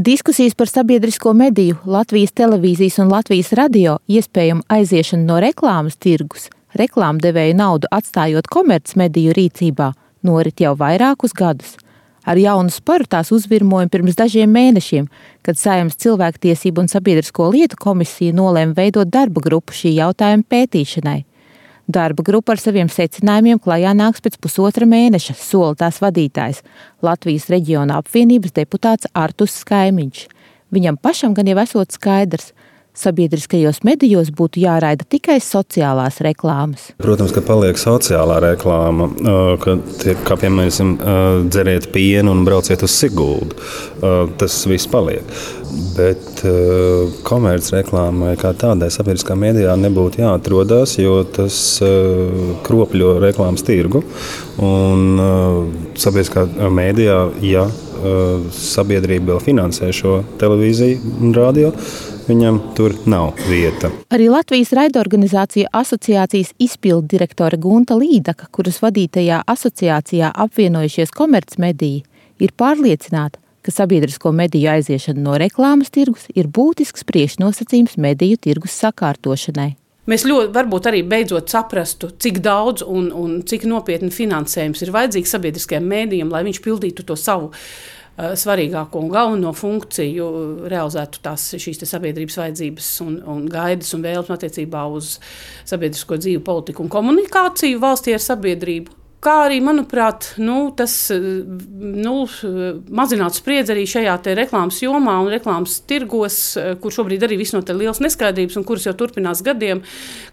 Diskusijas par sabiedrisko mediju, Latvijas televīzijas un Latvijas radio iespējamu aiziešanu no reklāmas tirgus, reklāmdevēju naudu atstājot komercmediju rīcībā, norit jau vairākus gadus. Ar jaunu sparu tās uzvirmojumu pirms dažiem mēnešiem, kad Saimnes cilvēktiesību un sabiedrisko lietu komisija nolēma veidot darba grupu šī jautājuma pētīšanai. Darba grupa ar saviem secinājumiem klajā nāks pēc pusotra mēneša, sola tās vadītājs, Latvijas reģiona apvienības deputāts Artus Skaimiņš. Viņam pašam gan jau esot skaidrs, sabiedriskajos medijos būtu jāraida tikai sociālās reklāmas. Protams, ka paliek sociālā reklāma, ka tiek, kā piemēram, dzeriet pienu un brauciet uz Siguldu. Tas viss paliek. Bet komercreklāmai kā tādai sabiedriskā mēdījā nebūtu jāatrodas, jo tas kropļo reklāmas tirgu. Un sabiedriskā mēdījā, ja sabiedrība vēl finansē šo televīziju un radio, viņam tur nav vieta. Arī Latvijas raidorganizācija asociācijas izpildu direktore Gunta Līdaka, kuras vadītajā asociācijā apvienojušies komercmediji, ir pārliecināta, ka sabiedrisko mediju aiziešana no reklāmas tirgus ir būtisks priekšnosacījums mediju tirgus sakārtošanai. Mēs ļoti varbūt arī beidzot saprastu, cik daudz un, un cik nopietni finansējums ir vajadzīgs sabiedriskajiem mēdījiem, lai viņš pildītu to savu svarīgāko un galveno funkciju, realizētu tās šīs sabiedrības vajadzības un, un gaidas un vēlmes attiecībā uz sabiedrisko dzīvi, politiku un komunikāciju valstī ar sabiedrību. Kā arī, manuprāt, nu, tas nu, mazinātu spriedzi arī šajā reklāmas jomā un reklāmas tirgos, kur šobrīd arī visnotaļ liels neskaidrības un kuras jau turpinās gadiem,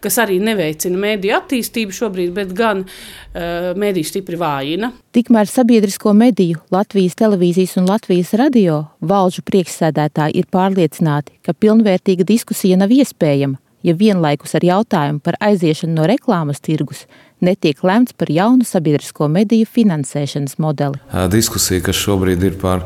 kas arī neveicina mēdīju attīstību šobrīd, bet gan uh, mēdīju stipri vājina. Tikmēr sabiedrisko mediju, Latvijas televīzijas un Latvijas radio valžu priekšsēdētāji ir pārliecināti, ka pilnvērtīga diskusija nav iespējama, ja vienlaikus ar jautājumu par aiziešanu no reklāmas tirgus netiek lemts par jaunu sabiedrisko mediju finansēšanas modeli. Diskusija, kas šobrīd ir par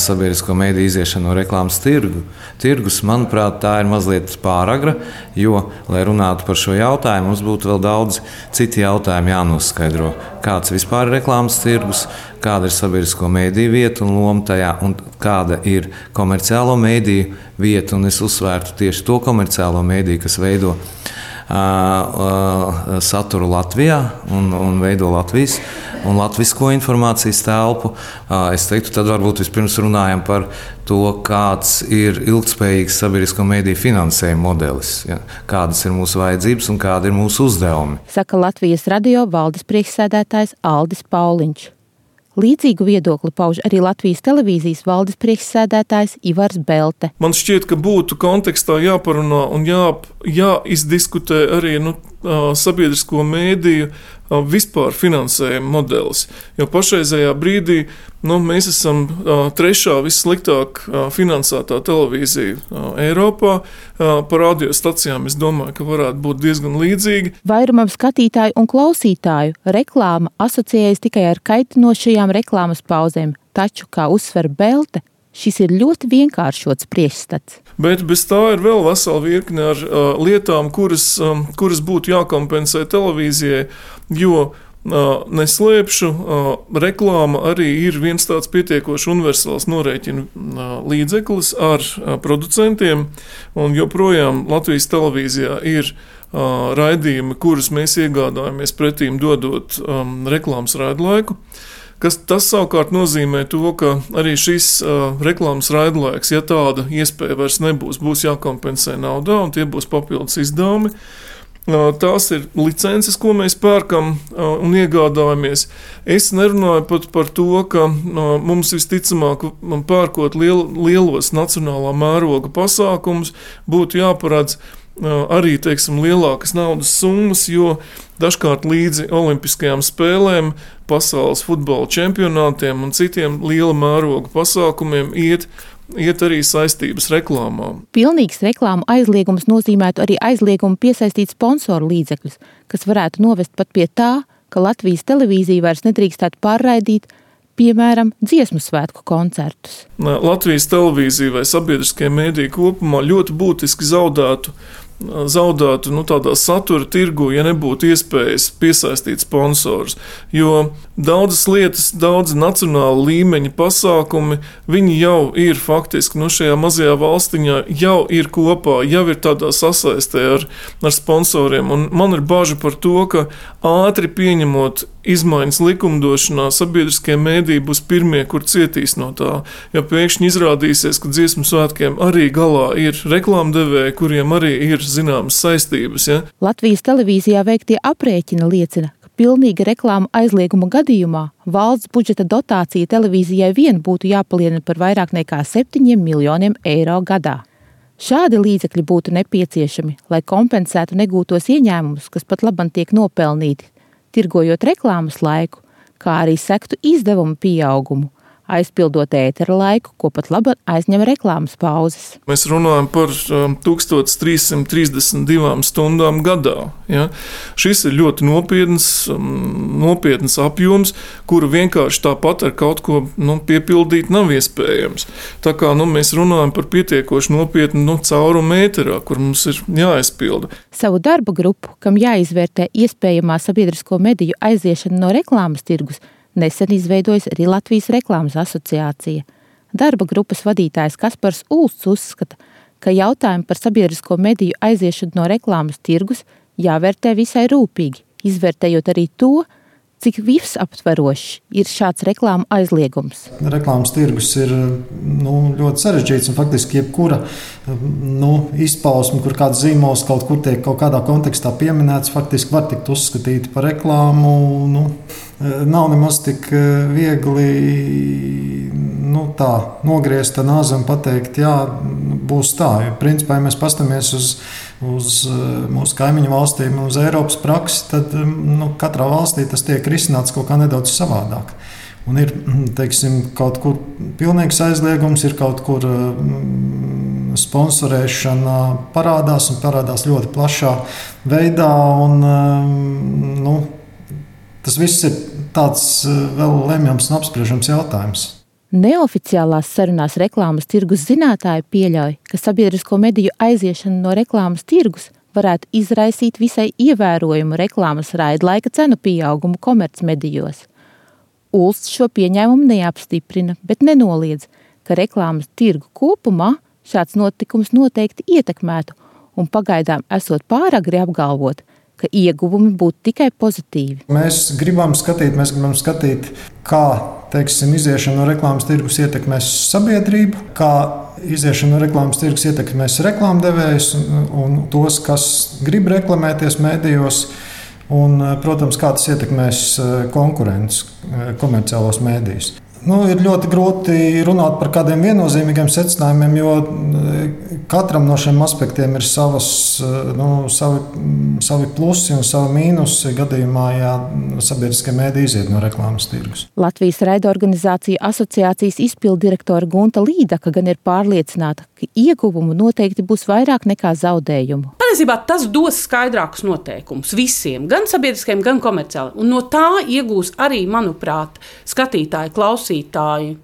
sabiedrisko mediju iziešanu no reklāmas tirgu, tirgus, manuprāt, tā ir mazliet pāragra, jo, lai runātu par šo jautājumu, mums būtu vēl daudz citu jautājumu jānoskaidro. Kāds vispār ir reklāmas tirgus, kāda ir sabiedrisko mediju vieta un loma tajā, un kāda ir komerciālo mediju vieta. Es uzsvērtu tieši to komerciālo mediju, kas veido saturu Latvijā un, un veido Latvijas un latvisko informācijas telpu. Es teiktu, tad varbūt vispirms runājam par to, kāds ir ilgspējīgs sabiedrisko mediju finansējuma modelis, ja, kādas ir mūsu vajadzības un kādi ir mūsu uzdevumi. Saka Latvijas radio valdes priekšsēdētājs Aldis Pauliņš. Līdzīgu viedokli pauž arī Latvijas televīzijas valdes priekšsēdētājs Ivars Belte. Man šķiet, ka būtu kontekstā jāparunā un jā, jāizdiskutē arī nu, sabiedrisko mēdīju vispār finansējuma modelis. Jo pašreizējā brīdī nu, mēs esam trešā vissliktāk finansētā televīzija Eiropā. Par radiostacijām es domāju, ka varētu būt diezgan līdzīgi. Vairumam skatītāju un klausītāju reklāma asociējas tikai ar kaitinošajām reklāmas pauzēm, taču, kā uzsver Belte, Šis ir ļoti vienkāršots priekšstats. Bet bez tā ir vēl vesela virkne ar uh, lietām, kuras, um, kuras būtu jākompensē televīzijai, jo uh, neslēpšu, uh, reklāma arī ir viens tāds pietiekoši universāls norēķina uh, līdzeklis ar uh, producentiem, joprojām Latvijas televīzijā ir uh, raidījumi, kurus mēs iegādājamies pretīm dodot um, reklāmas raidlaiku. laiku. Kas tas savukārt nozīmē to, ka arī šis uh, reklāmas raidlaiks, ja tāda iespēja vairs nebūs, būs jākompensē naudā un tie būs papildus izdevumi. Uh, tās ir licences, ko mēs pērkam uh, un iegādājamies. Es nerunāju pat par to, ka uh, mums visticamāk, pērkot liel, lielos nacionālā mēroga pasākumus, būtu jāparedz arī teiksim, lielākas naudas summas, jo dažkārt līdzi Olimpiskajām spēlēm, pasaules futbola čempionātiem un citiem liela mēroga pasākumiem iet. Iet arī saistības reklāmā. Pilnīgs reklāmu aizliegums nozīmētu arī aizliegumu piesaistīt sponsoru līdzekļus, kas varētu novest pat pie tā, ka Latvijas televīzija vairs nedrīkstētu pārraidīt piemēram, dziesmu svētku koncertus. Latvijas televīzija vai sabiedriskie mēdīji kopumā ļoti būtiski zaudētu zaudētu nu, tādā satura tirgu, ja nebūtu iespējas piesaistīt sponsors. Jo daudzas lietas, daudz nacionāla līmeņa pasākumi, viņi jau ir faktiski nu, šajā mazajā valstiņā, jau ir kopā, jau ir tādā sasaistē ar, ar sponsoriem. Un man ir bažas par to, ka ātri pieņemot izmaiņas likumdošanā, sabiedriskie mēdīji būs pirmie, kur cietīs no tā. Ja pēkšņi izrādīsies, ka dziesmu svētkiem arī galā ir reklāmdevēji, kuriem arī ir zināmas saistības. Ja? Latvijas televīzijā veiktie aprēķini liecina, ka pilnīga reklāma aizlieguma gadījumā valsts budžeta dotācija televīzijai vien būtu jāpalielina par vairāk nekā 7 miljoniem eiro gadā. Šādi līdzekļi būtu nepieciešami, lai kompensētu negūtos ieņēmumus, kas pat labam tiek nopelnīti, tirgojot reklāmas laiku, kā arī sektu izdevumu pieaugumu, aizpildot ētera laiku, ko pat labi aizņem reklāmas pauzes. Mēs runājam par um, 1332 stundām gadā. Ja? Šis ir ļoti nopietns, um, nopietns apjoms, kuru vienkārši tāpat ar kaut ko nu, piepildīt nav iespējams. Tā kā nu, mēs runājam par pietiekoši nopietnu nu, caurumu ēterā, kur mums ir jāaizpilda. Savu darba grupu, kam jāizvērtē iespējamā sabiedrisko mediju aiziešana no reklāmas tirgus, Nesen izveidojas arī Latvijas reklāmas asociācija. Darba grupas vadītājs Kaspars Ulsts uzskata, ka jautājumi par sabiedrisko mediju aiziešanu no reklāmas tirgus jāvērtē visai rūpīgi, izvērtējot arī to, cik visaptverošs ir šāds reklāmas aizliegums. Reklāmas tirgus ir nu, ļoti sarežģīts un faktiski jebkura nu, izpausme, kur kāds zīmols kaut kur tiek kaut kādā kontekstā pieminēts, faktiski var tikt uzskatīta par reklāmu. Nu, nav nemaz tik viegli nu, tā, nogriezt nāzi un pateikt, jā, būs tā. Jo, principā, ja mēs paskatāmies uz uz eh, mūsu kaimiņu valstīm, uz Eiropas praksi, tad mm, nu, katrā valstī tas tiek risināts kaut kā nedaudz savādāk. Un ir mm, teiksim, kaut kur pilnīgs aizliegums, ir kaut kur mm, sponsorēšana parādās un parādās ļoti plašā veidā. Un, nu, tas viss ir tāds eh, vēl lemjams un apspriežams jautājums. Neoficiālās sarunās reklāmas tirgus zinātāji pieļauj, ka sabiedrisko mediju aiziešana no reklāmas tirgus varētu izraisīt visai ievērojumu reklāmas raidlaika cenu pieaugumu komercmedijos. Ulsts šo pieņēmumu neapstiprina, bet nenoliedz, ka reklāmas tirgu kopumā šāds notikums noteikti ietekmētu un pagaidām esot pāragri apgalvot, ka ieguvumi būtu tikai pozitīvi. Mēs gribam skatīt, mēs gribam skatīt, kā teiksim, iziešana no reklāmas tirgus ietekmēs sabiedrību, kā iziešana no reklāmas tirgus ietekmēs reklāmdevējus un, un tos, kas grib reklamēties mēdījos. Un, protams, kā tas ietekmēs eh, konkurences eh, komerciālos mēdījus. Nu, ir ļoti grūti runāt par kādiem viennozīmīgiem secinājumiem, jo eh, katram no šiem aspektiem ir savas, eh, nu, savi, savi plusi un savi mīnusi gadījumā, ja sabiedriskie mēdī iziet no reklāmas tirgus. Latvijas raidorganizācija asociācijas izpildirektora Gunta Līdaka gan ir pārliecināta, ka ieguvumu noteikti būs vairāk nekā zaudējumu. Patiesībā tas dos skaidrākus noteikumus visiem, gan sabiedriskiem, gan komerciāliem. Un no tā iegūs arī, manuprāt, skatītāji, klausītāji klausītāji,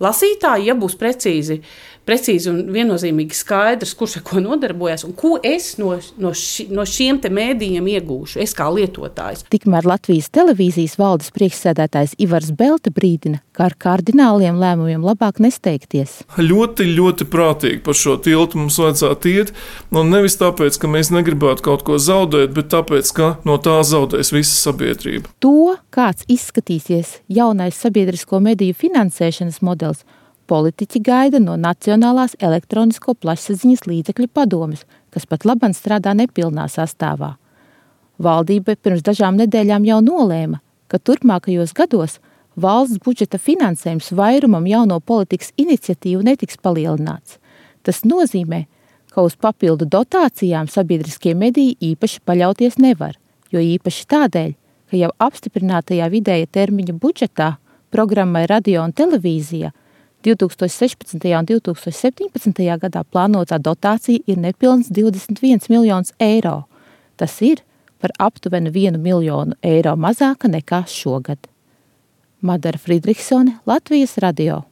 lasītāji, ja būs precīzi precīzi un viennozīmīgi skaidrs, kurš ar ko nodarbojas un ko es no, no, ši, no šiem mēdījiem iegūšu, es kā lietotājs. Tikmēr Latvijas televīzijas valdes priekšsēdētājs Ivars Belta brīdina, ka ar kardināliem lēmumiem labāk nesteigties. Ļoti, ļoti prātīgi par šo tiltu mums vajadzētu iet, un nevis tāpēc, ka mēs negribētu kaut ko zaudēt, bet tāpēc, ka no tā zaudēs visa sabiedrība. To, kāds izskatīsies jaunais sabiedrisko mediju finansēšanas modelis, politiķi gaida no Nacionālās elektronisko plašsaziņas līdzekļu padomes, kas pat labam strādā nepilnā sastāvā. Valdība pirms dažām nedēļām jau nolēma, ka turpmākajos gados valsts budžeta finansējums vairumam jauno politikas iniciatīvu netiks palielināts. Tas nozīmē, ka uz papildu dotācijām sabiedriskie mediji īpaši paļauties nevar, jo īpaši tādēļ, ka jau apstiprinātajā vidēja termiņa budžetā programmai radio un televīzija – 2016. un 2017. gadā plānotā dotācija ir nepilns 21 miljonus eiro. Tas ir par aptuveni 1 miljonu eiro mazāka nekā šogad. Madara Friedrichsone, Latvijas radio.